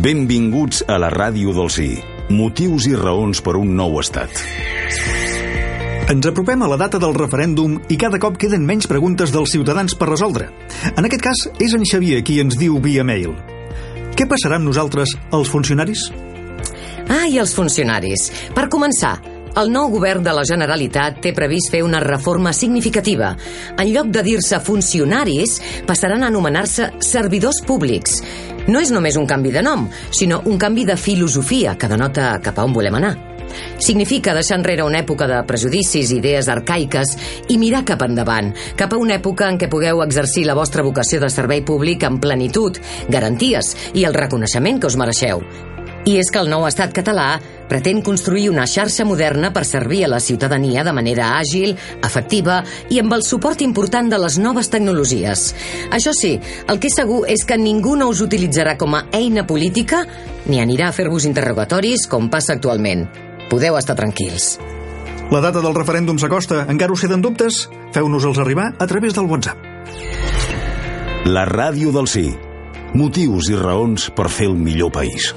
Benvinguts a la ràdio del sí. Motius i raons per un nou estat. Ens apropem a la data del referèndum i cada cop queden menys preguntes dels ciutadans per resoldre. En aquest cas, és en Xavier qui ens diu via mail. Què passarà amb nosaltres, els funcionaris? Ah, i els funcionaris. Per començar, el nou govern de la Generalitat té previst fer una reforma significativa. En lloc de dir-se funcionaris, passaran a anomenar-se servidors públics. No és només un canvi de nom, sinó un canvi de filosofia que denota cap a on volem anar. Significa deixar enrere una època de prejudicis i idees arcaiques i mirar cap endavant, cap a una època en què pugueu exercir la vostra vocació de servei públic amb plenitud, garanties i el reconeixement que us mereixeu. I és que el nou estat català pretén construir una xarxa moderna per servir a la ciutadania de manera àgil, efectiva i amb el suport important de les noves tecnologies. Això sí, el que és segur és que ningú no us utilitzarà com a eina política ni anirà a fer-vos interrogatoris com passa actualment. Podeu estar tranquils. La data del referèndum s'acosta. Encara us queden dubtes? Feu-nos-els arribar a través del WhatsApp. La ràdio del sí. Motius i raons per fer el millor país.